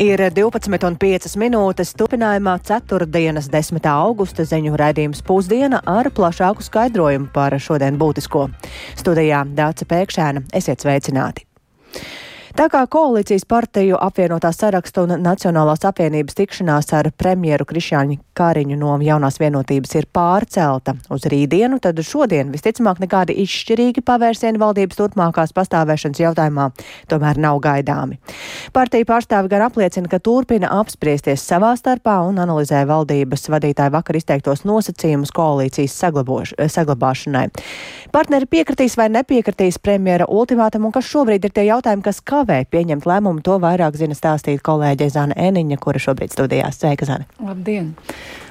Ir 12,5 minūtes turpinājumā 4. 10. augusta ziņu raidījums pusdiena ar plašāku skaidrojumu par šodien būtisko. Studijā Dāca Pēkšēna esiet sveicināti! Tā kā koalīcijas partiju apvienotā saraksta un Nacionālās apvienības tikšanās ar premjeru Krišāņu Kāriņu no jaunās vienotības ir pārcelta uz rītdienu, tad šodien visticamāk nekādi izšķirīgi pavērsieni valdības turpmākās pastāvēšanas jautājumā tomēr nav gaidāmi. Partija pārstāvi gan apliecina, ka turpina apspriesties savā starpā un analizē valdības vadītāju vakar izteiktos nosacījumus koalīcijas saglabāšanai. Partneri piekritīs vai nepiekritīs premjera ultimātam un kas šobrīd ir tie jautājumi, kas kavē pieņemt lēmumu, to vairāk zina stāstīt kolēģe Zana Eniņa, kura šobrīd studijās. Sveika, Zana! Labdien!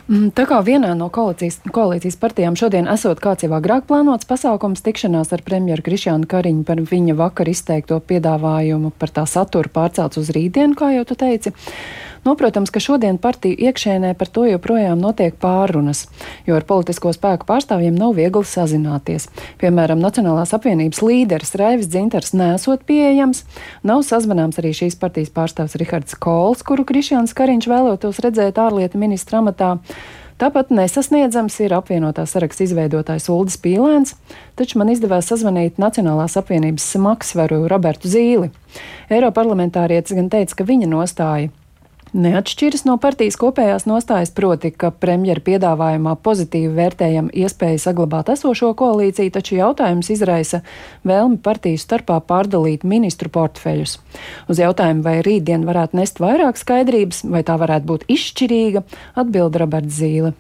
Mm, tā kā vienā no koalīcijas, koalīcijas partijām šodien esot kāds jau agrāk plānots pasākums tikšanās ar premjeru Krišānu Kariņu par viņa vakar izteikto piedāvājumu par tā saturu pārcelts uz rītdienu, kā jau tu teici. Nu, protams, ka šodien partiju iekšēnē par to joprojām notiek pārunas, jo ar politisko spēku pārstāvjiem nav viegli sazināties. Piemēram, Nacionālās apvienības līderis Raivis Dzintars nesot pieejams, nav sazvanāms arī šīs partijas pārstāvs Rihards Kols, kuru Krišjāns Kariņš vēlētos redzēt ārlietu ministra amatā. Tāpat nesasniedzams ir apvienotā saraksta izveidotājs Uldis Pīlēns, taču man izdevās sazvanīt Nacionālās apvienības smagsvaru Robertu Zīli. Eiroparlamentārietis gan teica, ka viņa nostāja neatšķiras no partijas kopējās nostājas, proti, ka premjera piedāvājumā pozitīvi vērtējam iespēju saglabāt esošo koalīciju, taču jautājums izraisa vēlmi partiju starpā pārdalīt ministru portfeļus. Uz jautājumu, vai rītdien varētu nest vairāk skaidrības, vai tā varētu būt izšķirīga, atbild Roberts Zīle.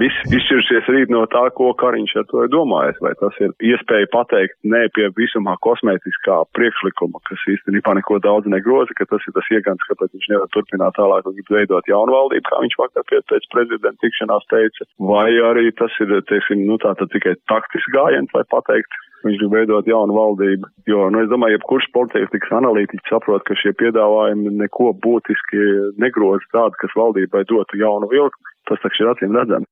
Viss izšķirsies rīt no tā, ko Kariņš ar to ir domājis. Vai tas ir iespēja pateikt nē pie visumā kosmētiskā priekšlikuma, kas īstenībā neko daudz negroza, ka tas ir tas iegans, kāpēc viņš nevar turpināt tālāk un veidot jaunu valdību, kā viņš vakar pēc prezidenta tikšanās teica. Vai arī tas ir, teiksim, nu tā tad tikai taktiski gājiens, lai pateikt, viņš grib veidot jaunu valdību. Jo, nu, es domāju, jebkurš politikas analītiķis saprot, ka šie piedāvājumi neko būtiski negroza tādu, kas valdībai dotu jaunu vilku. Tas taču ir acīm redzams.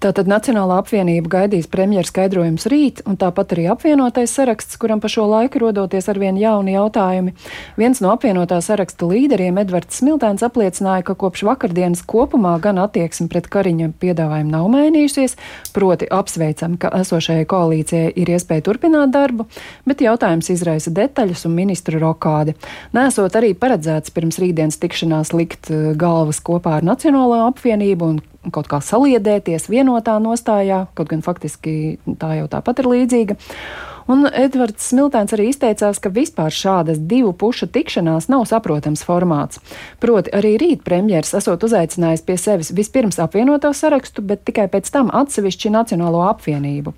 Tātad Nacionālā apvienība gaidīs premjeras skaidrojums rīt, un tāpat arī apvienotais saraksts, kuram pa šo laiku rodoties arvien jauni jautājumi. Viens no apvienotā saraksta līderiem, Edvards Smiltēns, apliecināja, ka kopš vakardienas kopumā gan attieksme pret Kariņa piedāvājumu nav mainījusies, proti apsveicam, ka esošajai koalīcijai ir iespēja turpināt darbu, bet jautājums izraisa detaļas un ministru rokādi. Nesot arī paredzēts pirms rītdienas tikšanās likt eh, galvas kopā ar Nacionālo apvienību un kaut kā saliedēties vienotā nostājā, kaut gan faktiski tā jau tāpat ir līdzīga. Un Edvards Smiltēns arī izteicās, ka vispār šādas divu pušu tikšanās nav saprotams formāts. Proti, arī rīt premjeras esot uzaicinājis pie sevis vispirms apvienoto sarakstu, bet tikai pēc tam atsevišķi Nacionālo apvienību.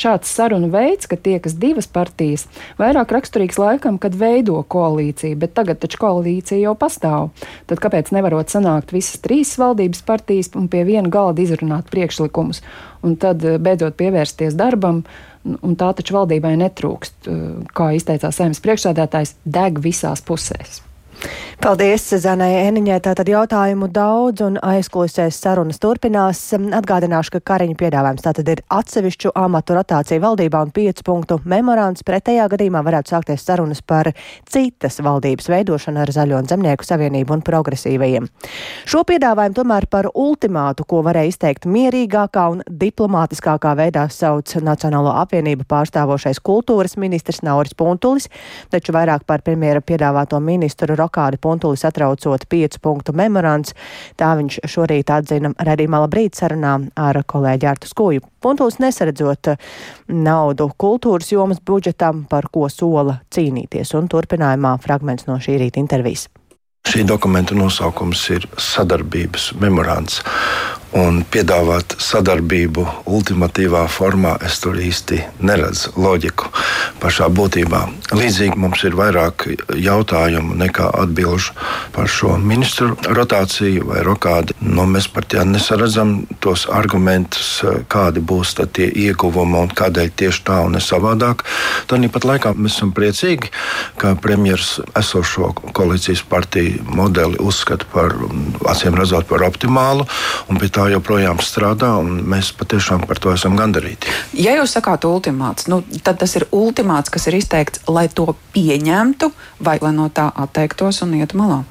Šāds sarunu veids, ka tiekas divas partijas, vairāk raksturīgs laikam, kad veido koalīciju, bet tagad taču koalīcija jau pastāv. Tad kāpēc nevarot sanākt visas trīs valdības partijas un pie viena galda izrunāt priekšlikumus, un tad beidzot pievērsties darbam? Un tā taču valdībai netrūkst, kā izteicās saimnes priekšsēdētājs, deg visās pusēs. Paldies, Zanai Eniņai. Tātad jautājumu daudz un aizklausēs sarunas turpinās. Atgādināšu, ka Kariņa piedāvājums tātad ir atsevišķu amatu rotācija valdībā un piecu punktu memorāns. Pretējā gadījumā varētu sākties sarunas par citas valdības veidošanu ar Zaļo un Zemnieku savienību un progresīvajiem. Šo piedāvājumu tomēr par ultimātu, ko varēja izteikt mierīgākā un diplomātiskākā veidā sauc Nacionālo apvienību pārstāvošais kultūras ministrs Nauris Puntulis, taču vairāk par premjera piedāvāto ministru rokādi Puntulis atraucot piecu punktu memorands. Tā viņš šorīt atzina redzīmā labrīt sarunā ar kolēģi Artu Skuju. Puntulis nesaredzot naudu kultūras jomas budžetam, par ko sola cīnīties, un turpinājumā fragments no šī rīta intervijas. Šī dokumenta nosaukums ir sadarbības memorands un piedāvāt sadarbību ultimatīvā formā, es tur īsti neredzu loģiku pašā būtībā. Līdzīgi mums ir vairāk jautājumu nekā atbilžu par šo ministru rotāciju vai rokādi. Nu, mēs pat ja nesaredzam tos argumentus, kādi būs tie ieguvumi un kādēļ tieši tā un ne savādāk. Tāpat laikā mēs esam priecīgi, ka premjeras esošo koalīcijas partiju modeli uzskata par acīm redzot par optimālu. Un pie tā joprojām strādā, un mēs patiešām par to esam gandarīti. Ja jūs sakāt ultimāts, nu, tad tas ir ultimāts, kas ir izteikts, lai to pieņemtu vai lai no tā atteiktos un ietu malā.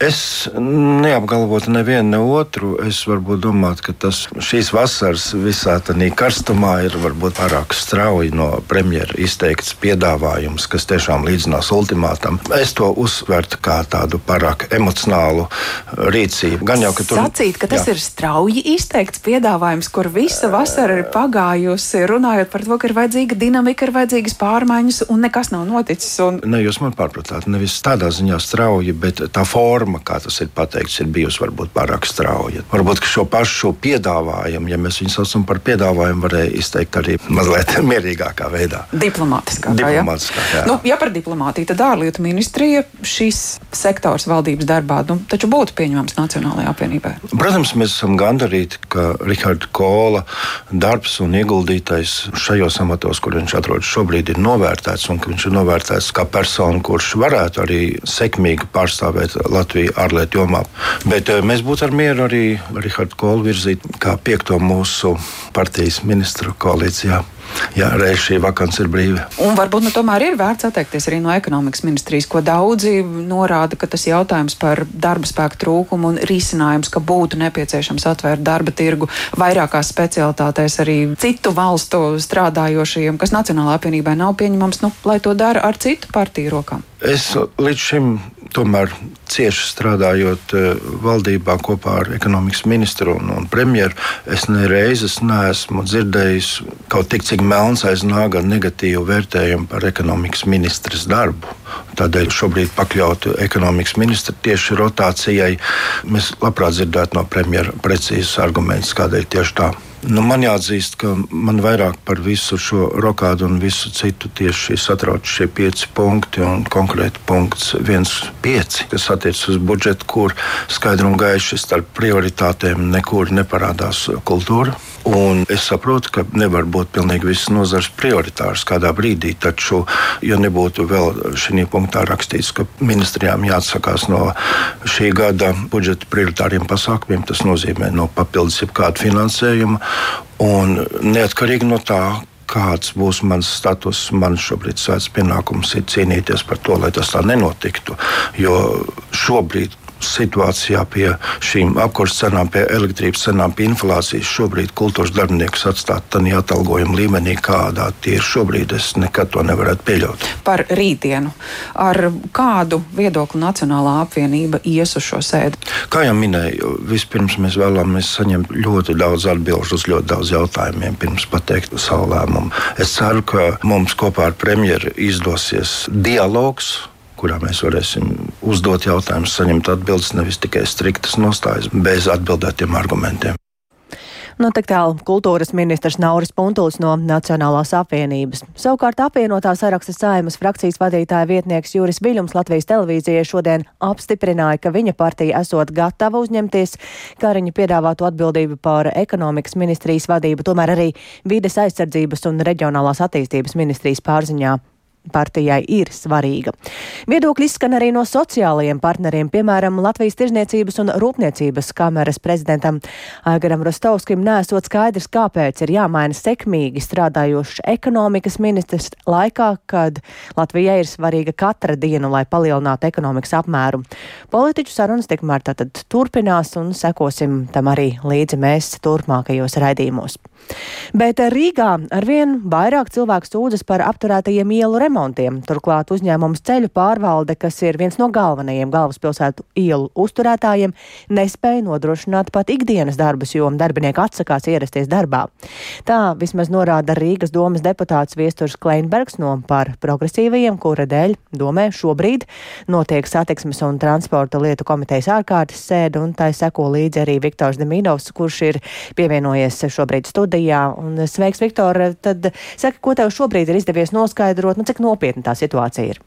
Es neapgalvotu nevienu ne otru. Es varbūt domātu, ka tas šīs vasaras visā tādā karstumā ir varbūt pārāk strauji no premjera izteikts piedāvājums, kas tiešām līdzinās ultimātam. Es to uzsvertu kā tādu pārāk emocionālu rīcību. Gan jau, ka tur sacīt, ka tas jā. ir strauji izteikts piedāvājums, kur visa vasara ir pagājusi, runājot par to, ka ir vajadzīga dinamika, ir vajadzīgas pārmaiņas un nekas nav noticis. Un... Ne, jūs man pārpratāt, nevis tādā ziņā strauji, bet tā forma forma, kā tas ir pateikts, ir bijusi varbūt pārāk strauja. Varbūt šo pašu piedāvājumu, ja mēs viņu saucam par piedāvājumu, varēja izteikt arī mazliet mierīgākā veidā. Diplomātiskā. Diplomātiskā jā. Nu, ja par diplomātiju, tad ārlietu ministrija šīs sektors valdības darbā nu, taču būtu pieņemams Nacionālajai apvienībai. Protams, mēs esam gandarīti, ka Rihards Kola darbs un ieguldītais šajos amatos, kur viņš atrodas šobrīd, ir novērtēts un ka viņš ir novērtēts kā persona, kurš varētu arī sekmīgi pārstāvēt Latviju ārlietu jomā. Bet eh, mēs būtu ar mieru arī Rihardu Kolu virzīt kā piekto mūsu partijas ministru koalīcijā. Jā, reiz šī vakance ir brīva. Un varbūt nu, tomēr ir vērts atteikties arī no ekonomikas ministrijas, ko daudzi norāda, ka tas jautājums par darba spēku trūkumu un risinājums, ka būtu nepieciešams atvērt darba tirgu vairākās specialitātēs arī citu valstu strādājošajiem, kas Nacionālā apvienībai nav pieņemams, nu, lai to dara ar citu partiju rokām. Es līdz šim tomēr cieši strādājot eh, valdībā kopā ar ekonomikas ministru un, un premjeru, es nereizes neesmu dzirdējis kaut tik cik melns aiz nāga negatīvu vērtējumu par ekonomikas ministras darbu. Tādēļ šobrīd pakļautu ekonomikas ministru tieši rotācijai. Mēs labprāt dzirdētu no premjera precīzus argumentus, kādēļ tieši tā. Nu, man jāatzīst, ka man vairāk par visu šo rokādu un visu citu tieši satrauc šie pieci punkti un konkrēti punkts 1,5, kas attiecas uz budžetu, kur skaidri un gaiši starp prioritātēm nekur neparādās kultūra. Un es saprotu, ka nevar būt pilnīgi visas nozares prioritāras kādā brīdī, taču, ja nebūtu vēl šī punktā rakstīts, ka ministrijām jāatsakās no šī gada budžeta prioritāriem pasākumiem, tas nozīmē no papildus jebkāda finansējuma. Un neatkarīgi no tā, kāds būs mans status. Man šobrīd svēts pienākums ir cīnīties par to, lai tas tā nenotiktu. Jo šobrīd situācijā pie šīm apkurses cenām, pie elektrības cenām, pie inflācijas šobrīd kultūras darbiniekus atstāt tādā atalgojuma līmenī, kādā tie ir šobrīd, es nekad to nevarētu pieļaut. Par rītdienu. Ar kādu viedokli Nacionālā apvienība ies uz šo sēdi? Kā jau minēju, vispirms mēs vēlamies saņemt ļoti daudz atbilžu uz ļoti daudz jautājumiem, pirms pateikt savu lēmumu. Es ceru, ka mums kopā ar premjeru izdosies dialogs kurā mēs varēsim uzdot jautājumus, saņemt atbildes, nevis tikai striktas nostājas bez atbildētiem argumentiem. Nu, tik tālu kultūras ministrs Nauris Puntulis no Nacionālās apvienības. Savukārt apvienotā saraksta saimas frakcijas vadītāja vietnieks Juris Viļums Latvijas televīzijai šodien apstiprināja, ka viņa partija esot gatava uzņemties Kariņa piedāvātu atbildību par ekonomikas ministrijas vadību, tomēr arī vides aizsardzības un reģionālās attīstības ministrijas pārziņā partijai ir svarīga. Viedokļi izskan arī no sociālajiem partneriem, piemēram, Latvijas Tirzniecības un Rūpniecības kameras prezidentam Aigaram Rostovskim nesot skaidrs, kāpēc ir jāmaina sekmīgi strādājošs ekonomikas ministrs laikā, kad Latvijai ir svarīga katra diena, lai palielinātu ekonomikas apmēru. Politiķu sarunas tikmēr tātad turpinās un sekosim tam arī līdzi mēs turpmākajos raidījumos. Bet Rīgā arvien vairāk cilvēku sūdzas par apturētajiem ielu remontiem remontiem. Turklāt uzņēmums ceļu pārvalde, kas ir viens no galvenajiem galvaspilsētu ielu uzturētājiem, nespēja nodrošināt pat ikdienas darbus, jo darbinieki atsakās ierasties darbā. Tā vismaz norāda Rīgas domas deputāts Viesturs Kleinbergs no par progresīvajiem, kura dēļ domē šobrīd notiek satiksmes un transporta lietu komitejas ārkārtas sēde, un tai seko līdzi arī Viktors Demīdovs, kurš ir pievienojies šobrīd studijā. Un, sveiks, Viktor! Tad saka, ko tev šobrīd ir izdevies noskaidrot, nu, cik nopietna tā situācija ir?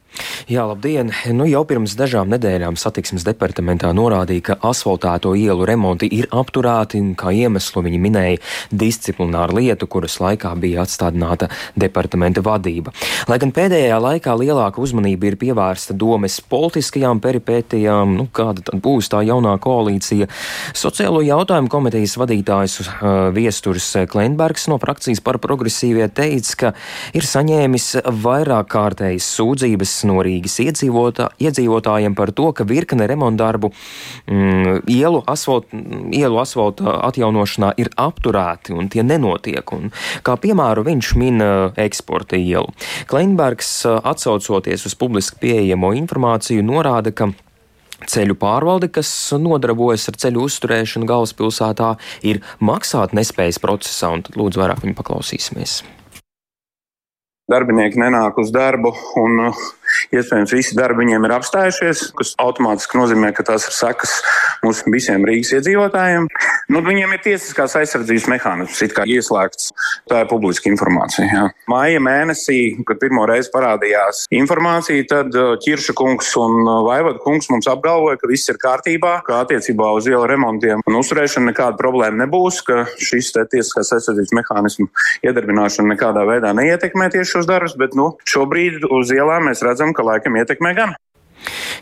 Jā, labdien! Nu, jau pirms dažām nedēļām satiksmes departamentā norādīja, ka asfaltēto ielu remonti ir apturēti, un kā iemeslu viņi minēja disciplināru lietu, kuras laikā bija atstādināta departamenta vadība. Lai gan pēdējā laikā lielāka uzmanība ir pievērsta domes politiskajām peripētijām, nu, kāda tad būs tā jaunā koalīcija, sociālo jautājumu komitejas vadītājs uh, Viesturs Klenbergs no frakcijas par progresīvie teica, ka ir saņēmis vairāk kārtējas sūdzības no Rīgas iedzīvotā, iedzīvotājiem par to, ka virkne remontdarbu mm, ielu, asfalt, ielu asfalta atjaunošanā ir apturēti un tie nenotiek. Un, kā piemēru viņš min eksporta ielu. Kleinbergs atsaucoties uz publiski pieejamo informāciju norāda, ka Ceļu pārvalde, kas nodarbojas ar ceļu uzturēšanu galvaspilsētā, ir maksāt nespējas procesā, un tad lūdzu vairāk viņu paklausīsimies. Darbinieki nenāk uz darbu, un iespējams visi darbi viņiem ir apstājušies, kas automātiski nozīmē, ka tās ir sekas mums visiem Rīgas iedzīvotājiem. Nu, viņiem ir tiesiskās aizsardzības mehānisms, it kā ieslēgts. Tā ir publiska informācija. Jā. Māja mēnesī, kad pirmo reizi parādījās informācija, tad Čirša kungs un Vaivada kungs mums apgalvoja, ka viss ir kārtībā, ka attiecībā uz ielu remontiem un uzturēšanu nekāda problēma nebūs, ka šis tiesiskās aizsardzības mehānismu iedarbināšana nekādā veidā neietekmē tieši šos darbus, bet nu, šobrīd uz ielām mēs redzam, ka laikam ietekmē gan.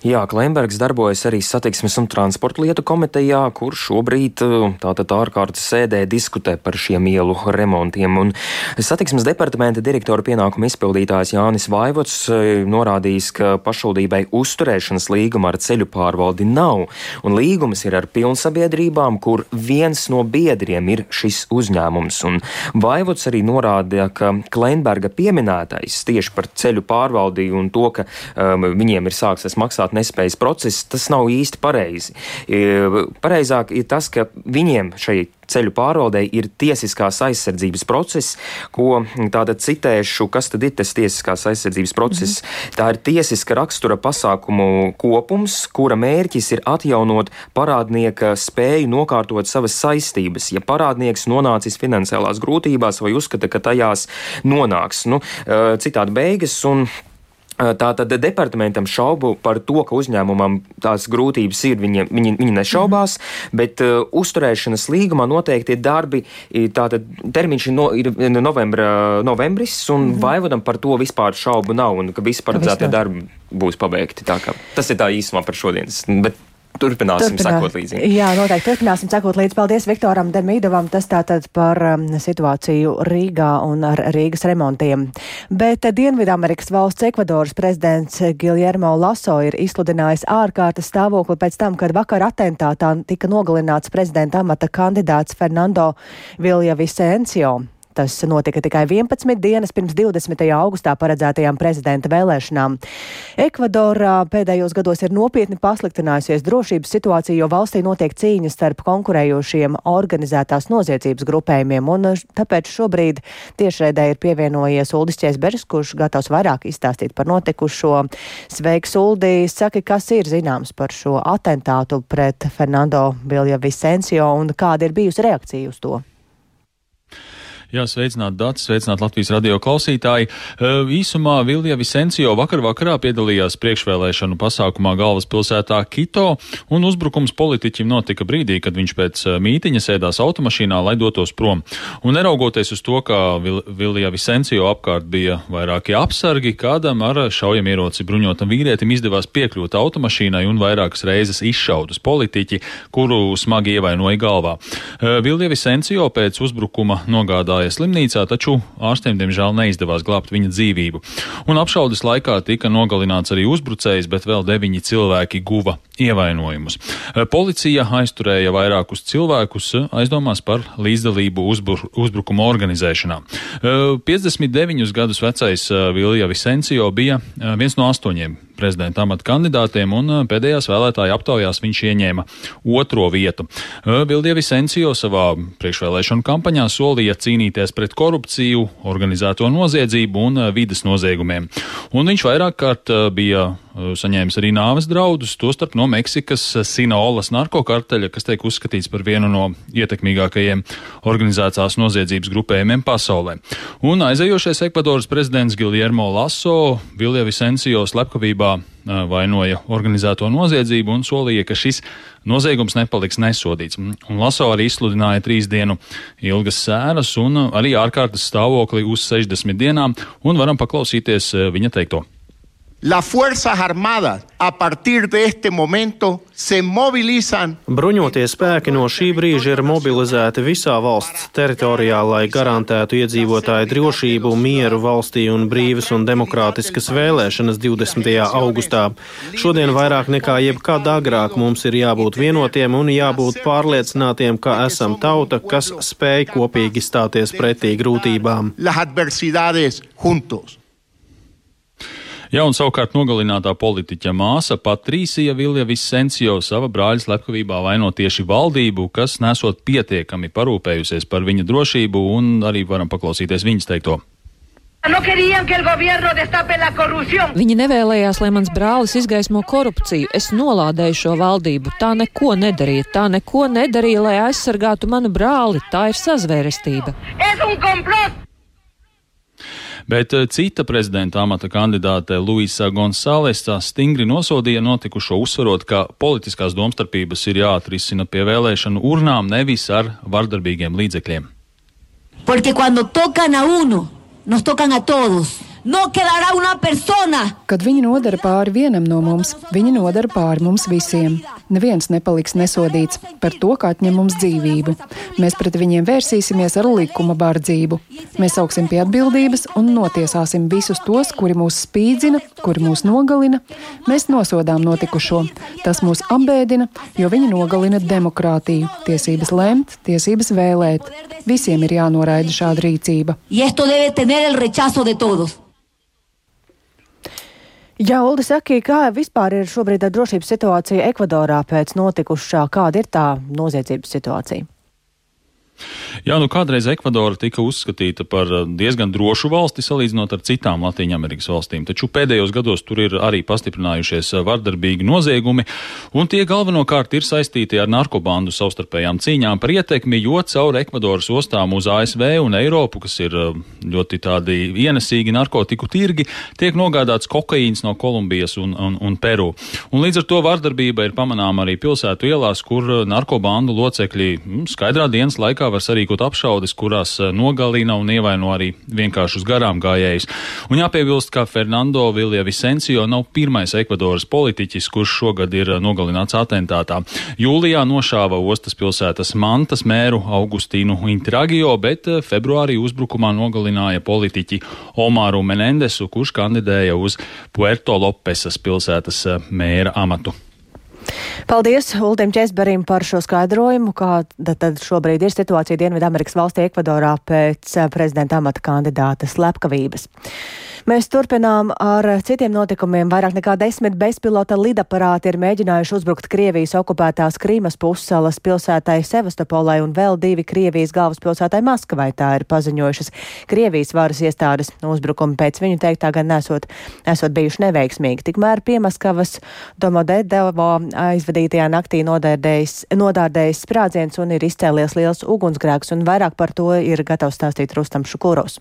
Jā, Klimbergs darbojas arī satiksmes un transporta lietu komitejā, kur šobrīd uh, tātad ārkārtas sēdē diskutē par šiem ielu remontiem. Un satiksmes departamenta direktora pienākuma izpildītājs Jānis Vaivots uh, norādījis, ka pašvaldībai uzturēšanas līguma ar ceļu pārvaldi nav, un līgums ir ar pilnsabiedrībām, kur viens no biedriem ir šis uzņēmums. Un Vaivots arī norādīja, ka Klimberga pieminētais tieši par ceļu pārvaldi un to, ka um, viņiem ir sāksies maksāt maksāt nespējas process, tas nav īsti pareizi. Pareizāk ir tas, ka viņiem šai ceļu pārvaldei ir tiesiskās aizsardzības process, ko tātad citēšu, kas tad ir tas tiesiskās aizsardzības process. Mm -hmm. Tā ir tiesiska rakstura pasākumu kopums, kura mērķis ir atjaunot parādnieka spēju nokārtot savas saistības, ja parādnieks nonācis finansiālās grūtībās vai uzskata, ka tajās nonāks. Nu, citādi beigas un Tātad departamentam šaubu par to, ka uzņēmumam tās grūtības ir, viņi, viņi, viņi nešaubās, mm bet uh, uzturēšanas līgumā noteikti darbi, tātad termiņš ir, no, ir novembra, novembris, un mm vaivadam par to vispār šaubu nav, un ka visi paredzētie darbi būs pabeigti. Tas ir tā īsumā par šodienas. Bet turpināsim Turpinā. sekot līdzi. Jā, noteikti turpināsim sekot līdzi. Paldies Viktoram Demīdovam. Tas tātad par um, situāciju Rīgā un ar Rīgas remontiem. Bet Dienvidamerikas valsts Ekvadoras prezidents Giljermo Laso ir izsludinājis ārkārtas stāvokli pēc tam, kad vakar atentātā tika nogalināts prezidenta amata kandidāts Fernando Vilja Vicencio. Tas notika tikai 11 dienas pirms 20. augustā paredzētajām prezidenta vēlēšanām. Ekvadorā pēdējos gados ir nopietni pasliktinājusies drošības situācija, jo valstī notiek cīņas starp konkurējošiem organizētās noziedzības grupējumiem, un tāpēc šobrīd tiešraidē ir pievienojies Uldis Česberis, kurš gatavs vairāk izstāstīt par notikušo. Sveiks, Uldi! Saki, kas ir zināms par šo atentātu pret Fernando Vilja Vicencio un kāda ir bijusi reakcija uz to? Jā, sveicināt dats, sveicināt Latvijas radio klausītāji. Īsumā Vilja Visencio vakar vakarā piedalījās priekšvēlēšanu pasākumā galvaspilsētā Kito, un uzbrukums politiķim notika brīdī, kad viņš pēc mītiņa sēdās automašīnā, lai dotos prom. Un neraugoties uz to, ka Vil Vilja Visencio apkārt bija vairāki apsargi, kādam ar šaujamieroci bruņotam vīrietim izdevās piekļūt automašīnai un vairākas reizes izšautas politiķi, kuru smagi ievainoja galvā. Vilja Visencio pēc uzbrukuma nogādāja nogādājies slimnīcā, taču ārstiem diemžēl neizdevās glābt viņa dzīvību. Un apšaudes laikā tika nogalināts arī uzbrucējs, bet vēl deviņi cilvēki guva ievainojumus. Policija aizturēja vairākus cilvēkus aizdomās par līdzdalību uzbur, uzbrukuma organizēšanā. 59 gadus vecais Vilja Visencio bija viens no astoņiem prezidenta amata kandidātiem, un pēdējās vēlētāju aptaujās viņš ieņēma otro vietu. Vildie Visencio savā priekšvēlēšanu kampaņā solīja cīnīties pret korupciju, organizēto noziedzību un vidas noziegumiem. Un viņš vairāk kārt bija saņēmis arī nāves draudus, tostarp no Meksikas Sinaolas narkokarteļa, kas tiek uzskatīts par vienu no ietekmīgākajiem organizētās noziedzības grupējumiem pasaulē. Un aizējošais Ekvadoras prezidents Giljermo Laso Vilja Visencio slepkavībā vainoja organizēto noziedzību un solīja, ka šis noziegums nepaliks nesodīts. Un Laso arī izsludināja trīs dienu ilgas sēras un arī ārkārtas stāvokli uz 60 dienām, un varam paklausīties viņa teikto. Las Fuerzas Armadas, a partir de este momento, se movilizan. Bruņotie spēki no šī brīža ir mobilizēti visā valsts teritorijā, lai garantētu iedzīvotāju drošību, mieru valstī un brīvas un demokrātiskas vēlēšanas 20. augustā. Šodien vairāk nekā jebkad agrāk mums ir jābūt vienotiem un jābūt pārliecinātiem, ka esam tauta, kas spēj kopīgi stāties pretī grūtībām. Ja un savukārt nogalinātā politiķa māsa Patrīsija Vilja Visencio sava brāļa slepkavībā vaino tieši valdību, kas nesot pietiekami parūpējusies par viņa drošību, un arī varam paklausīties viņas teikto. Viņi nevēlējās, lai mans brālis izgaismo korupciju. Es nolādēju šo valdību. Tā neko nedarīja. Tā neko nedarīja, lai aizsargātu manu brāli. Tā ir sazvērestība. Bet eh, cita prezidenta amata kandidāte Luisa Gonzalesa stingri nosodīja notikušo, uzsverot, ka politiskās domstarpības ir jāatrisina pie vēlēšanu urnām, nevis ar vardarbīgiem līdzekļiem. Porque cuando tocan a uno, nos tocan a todos. No quedará una persona. Kad viņi nodara pāri vienam no mums, viņi nodara pāri mums visiem. Neviens nepaliks nesodīts par to, kā atņem mums dzīvību. Mēs pret viņiem vērsīsimies ar likuma bardzību. Mēs augsim pie atbildības un notiesāsim visus tos, kuri mūs spīdzina, kuri mūs nogalina. Mēs nosodām notikušo. Tas mūs apbēdina, jo viņi nogalina demokrātiju, tiesības lemt, tiesības vēlēt. Visiem ir jānoraida šāda rīcība. Jā, Uldi, saki, kā vispār ir šobrīd drošības situācija Ekvadorā pēc notikušā? Kāda ir tā noziedzības situācija? Jā, nu kādreiz Ekvadora tika uzskatīta par eh, diezgan drošu valsti salīdzinot ar citām Latvijas valstīm, taču pēdējos gados tur ir arī pastiprinājušies eh, vardarbīgi noziegumi, un tie galvenokārt ir saistīti ar narkobandu savstarpējām cīņām par ietekmi, jo caur Ekvadoras ostām uz ASV un Eiropu, kas ir eh, ļoti tādi ienesīgi narkotiku tirgi, tiek nogādāts kokaīns no Kolumbijas un, un, un Peru. Un līdz ar to vardarbība ir pamanāma arī pilsētu ielās, kur narkobandu locekļi mm, skaidrā dienas laikā var sarīkot apšaudes, kurās eh, nogalina un ievaino arī vienkāršus garām gājējus. Un jāpiebilst, ka Fernando Vilja Vicencio nav pirmais Ekvadoras politiķis, kurš šogad ir eh, nogalināts atentātā. Jūlijā nošāva ostas pilsētas Mantas mēru Augustīnu Intragio, bet eh, februārī uzbrukumā nogalināja politiķi Omaru Menendesu, kurš kandidēja uz Puerto Lopesas pilsētas mēra amatu. Paldies Ultim Česberim par šo skaidrojumu, kāda tad šobrīd ir situācija Dienvidamerikas valstī Ekvadorā pēc eh, prezidenta amata kandidāta slepkavības. Mēs turpinām ar citiem notikumiem. Vairāk nekā desmit bezpilota lidaparāti ir mēģinājuši uzbrukt Krievijas okupētās Krīmas pussalas pilsētai Sevastopolai un vēl divi Krievijas galvaspilsētai Maskavai. Tā ir paziņojušas Krievijas varas iestādes. Uzbrukumi pēc viņu teiktā gan nesot, esot bijuši neveiksmīgi. Tikmēr pie Maskavas Domodedovo aizvadītajā naktī nodārdējis sprādziens un ir izcēlies liels ugunsgrēks, un vairāk par to ir gatavs stāstīt Rustam Šukuros.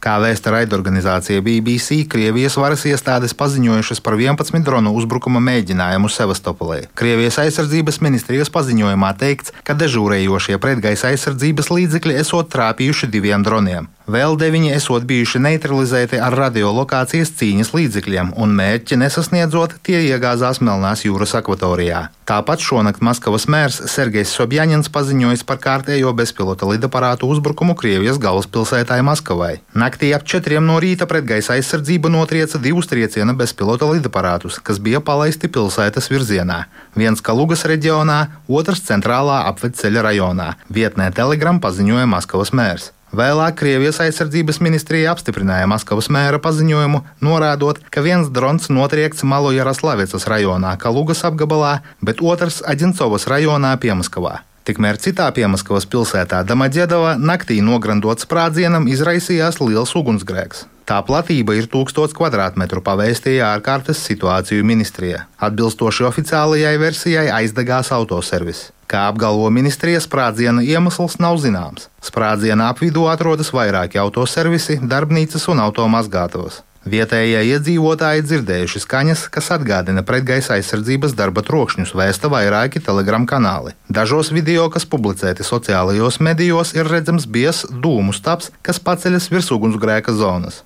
Kā vēsta raidorganizācija BBC, Krievijas varas iestādes paziņojušas par 11 dronu uzbrukuma mēģinājumu Sevastopolē. Krievijas aizsardzības ministrijas paziņojumā teikts, ka dežūrējošie pretgaisa aizsardzības līdzekļi esot trāpījuši diviem droniem. Vēl deviņi esot bijuši neutralizēti ar radiolokācijas cīņas līdzekļiem, un mērķi nesasniedzot, tie iegāzās Melnās jūras akvatorijā. Tāpat šonakt Maskavas mērs Sergejs Sobjaņins paziņojis par kārtējo bezpilota lidaparātu uzbrukumu Krievijas galvaspilsētai Maskavai. Naktī ap četriem no rīta pretgaisa aizsardzība notrieca divus trieciena bezpilota lidaparātus, kas bija palaisti pilsētas virzienā. Viens Kalugas reģionā, otrs centrālā apvedceļa rajonā. Vietnē Telegram paziņoja Maskavas mērs. Vēlāk Krievijas aizsardzības ministrija apstiprināja Maskavas mēra paziņojumu, norādot, ka viens drons notriekts Malu Jaroslavicas rajonā, Kalugas apgabalā, bet otrs Aģincovas rajonā Piemaskavā. Tikmēr citā Piemaskavas pilsētā Damaģedovā naktī nograndots sprādzienam izraisījās liels ugunsgrēks. Tā platība ir 1000 km, pavēstīja ārkārtas situāciju ministrija. Atbilstoši oficiālajai versijai aizdegās autoservis. Kā apgalvo ministrija, sprādziena iemesls nav zināms. Sprādziena apvidū atrodas vairāki autoservisi, darbnīcas un automazgātavas. Vietējie iedzīvotāji dzirdējuši skaņas, kas atgādina pretgaisa aizsardzības darba trokšņus, vēsta vairāki telegram kanāli. Dažos video, kas publicēti sociālajos medijos, ir redzams biezs dūmu stāps, kas paceļas virs ugunsgrēka zonas.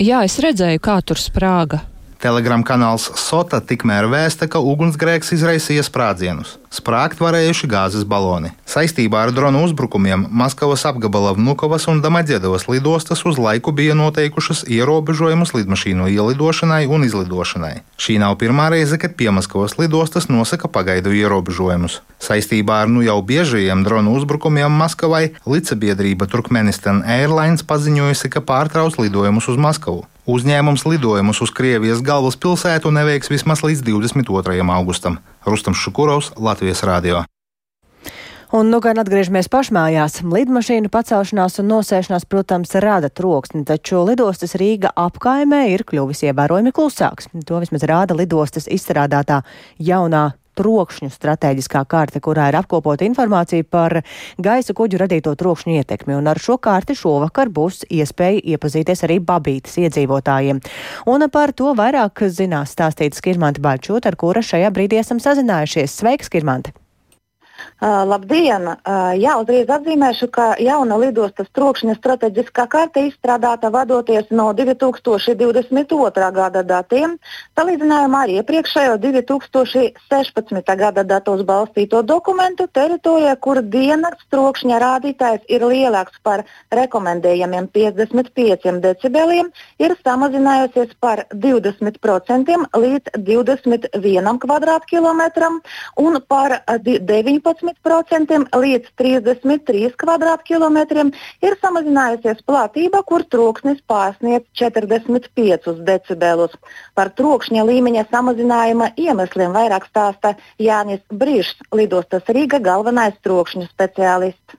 Jā, es redzēju, kā tur sprāga. Telegram kanāls Sota tikmēr vēsta, ka ugunsgrēks izraisīja sprādzienus. Sprāgt varējuši gāzes baloni. Saistībā ar dronu uzbrukumiem Maskavas apgabala Vnukovas un Damaģedovas lidostas uz laiku bija noteikušas ierobežojumus lidmašīnu ielidošanai un izlidošanai. Šī nav pirmā reize, kad Piemaskavas lidostas nosaka pagaidu ierobežojumus. Saistībā ar nu jau biežajiem dronu uzbrukumiem Maskavai līdzsabiedrība Turkmenistan Airlines paziņojusi, ka pārtrauc lidojumus uz Maskavu. Uzņēmums lidojumus uz Krievijas galvaspilsētu neveiks vismaz līdz 22. augustam. Rustams Šukurovs, Latvijas Rādio. Un nu gan atgriežamies pašmājās. Lidmašīnu pacelšanās un nosēšanās, protams, rada troksni, taču lidostas Rīga apkaimē ir kļuvis ievērojami klusāks. To vismaz rāda lidostas izstrādātā jaunā trokšņu stratēģiskā karte, kurā ir apkopota informācija par gaisa kuģu radīto trokšņu ietekmi. Un ar šo karti šovakar būs iespēja iepazīties arī Babītas iedzīvotājiem. Un par to vairāk zinās stāstīt Skirmanta Baļķot, ar kura šajā brīdī esam sazinājušies. Sveiks, Skirmanta! Uh, labdien! Uh, jā, uzreiz atzīmēšu, ka jauna lidostas trokšņa strateģiskā karte izstrādāta vadoties no 2022. gada datiem, salīdzinājumā ar iepriekšējo 2016. gada datos balstīto dokumentu teritorijā, kur dienas trokšņa rādītājs ir lielāks par rekomendējamiem 55 decibeliem, ir samazinājusies par 20% līdz 21 km2 un par 19 10% līdz 33 km2 ir samazinājusies platība, kur troksnis pārsniedz 45 decibelus. Par trokšņa līmeņa samazinājuma iemesliem vairāk stāsta Jānis Brīšs, lidostas Rīga galvenais trokšņu speciālists.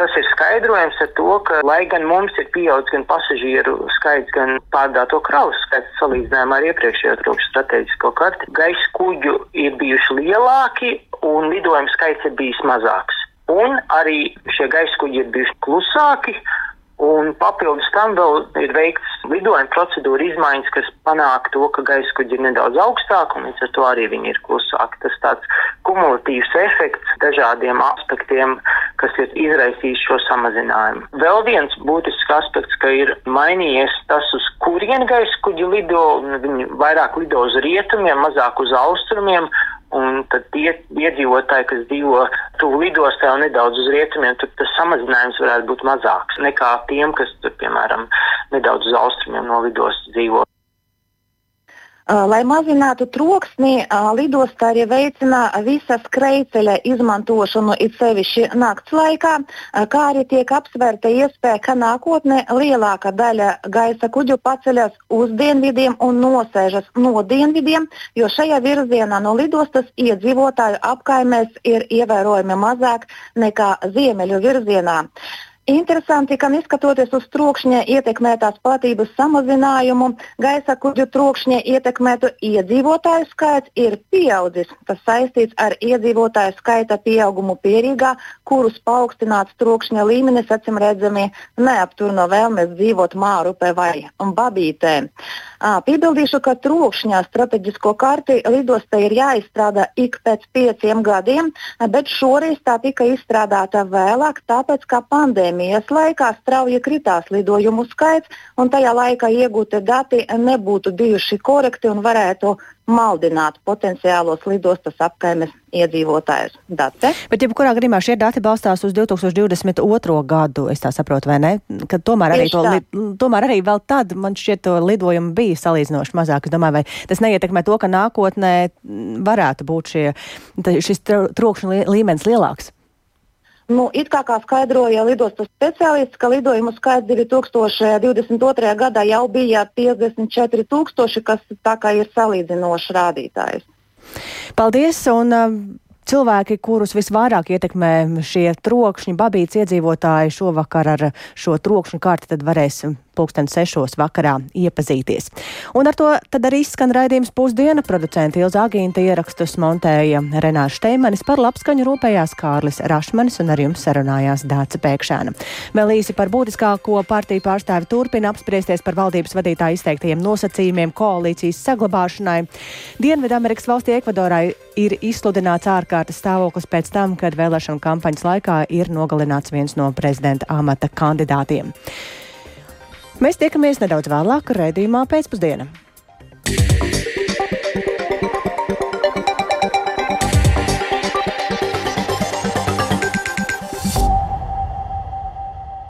Tas ir skaidrojams ar to, ka, lai gan mums ir pieaudzis gan pasažieru skaits, gan pārdāto kravu skaits salīdzinājumā ar iepriekšējo trokšņa strateģisko karti, gaisa kuģu ir bijuši lielāki un lidojumu skaits ir bijis mazāks. Un arī šie gaisa kuģi ir bijuši klusāki, Un papildus tam vēl ir veikts lidojuma procedūra izmaiņas, kas panāk to, ka gaisa kuģi ir nedaudz augstāk, un līdz ar to arī viņi ir klusāki. Tas tāds kumulatīvs efekts dažādiem aspektiem, kas ir izraisījis šo samazinājumu. Vēl viens būtisks aspekts, ka ir mainījies tas, uz kurien gaisa kuģi lido, viņi vairāk lido uz rietumiem, mazāk uz austrumiem, Un tad tie iedzīvotāji, kas dzīvo tuvu lidostā un nedaudz uz rietumiem, tad tas samazinājums varētu būt mazāks nekā tiem, kas, tur, piemēram, nedaudz uz austrumiem no lidostas dzīvo. Lai mazinātu troksni, lidostā arī veicina visas krēceļa izmantošanu, it sevišķi nakts laikā, kā arī tiek apsvērta iespēja, ka nākotnē lielāka daļa gaisa kuģu paceļas uz dienvidiem un nosēžas no dienvidiem, jo šajā virzienā no lidostas iedzīvotāju apkaimēs ir ievērojami mazāk nekā ziemeļu virzienā. Interesanti, ka neskatoties uz trokšņa ietekmētās platības samazinājumu, gaisa kuģu trokšņa ietekmētu iedzīvotāju skaits ir pieaudzis. Tas saistīts ar iedzīvotāju skaita pieaugumu pierīgā, kurus paaugstināts trokšņa līmenis acīm redzami neaptur no vēlmes dzīvot Mārupē vai Babītē. Piebildīšu, ka trokšņā strateģisko karti lidostai ir jāizstrādā ik pēc pieciem gadiem, bet šoreiz tā tika izstrādāta vēlāk, tāpēc, ka pandēmijas laikā strauji kritās lidojumu skaits un tajā laikā iegūti dati nebūtu bijuši korekti un varētu maldināt potenciālos lidostas apkaimes iedzīvotājus. Date. Bet, ja kurā gadījumā šie dati balstās uz 2022. gadu, es tā saprotu, vai ne? Kad tomēr arī, to, li, tomēr arī vēl tad man šķiet to lidojumu bija salīdzinoši mazāk. Es domāju, vai tas neietekmē to, ka nākotnē varētu būt šie, šis trokšņa līmenis lielāks? Nu, it kā, kā skaidroja lidostas speciālists, ka lidojumu skaits 2022. gadā jau bija 54,000, kas ir salīdzinošs rādītājs. Paldies! Un, uh, Cilvēki, kurus visvairāk ietekmē šie trokšņi, babīts iedzīvotāji šovakar ar šo trokšņu karti, tad varēs pulksten sešos vakarā iepazīties. Un ar to tad arī izskan raidījums pusdiena. Producenta Ilza Agīnta ierakstus montēja Renāša Šteimanis par labskaņu rūpējās Kārlis Rašmanis un ar jums sarunājās Dāca Pēkšēna. Vēl īsi par būtiskāko partiju pārstāvi turpina apspriesties par valdības vadītāju izteiktajiem nosacījumiem koalīcijas saglabāšanai. Dienvidamerikas valstī Ekvadorai ir izsludināts ārkārtas stāvoklis pēc tam, kad vēlēšanu kampaņas laikā ir nogalināts viens no prezidenta amata kandidātiem. Mēs tiekamies nedaudz vēlāk raidījumā pēcpusdienā.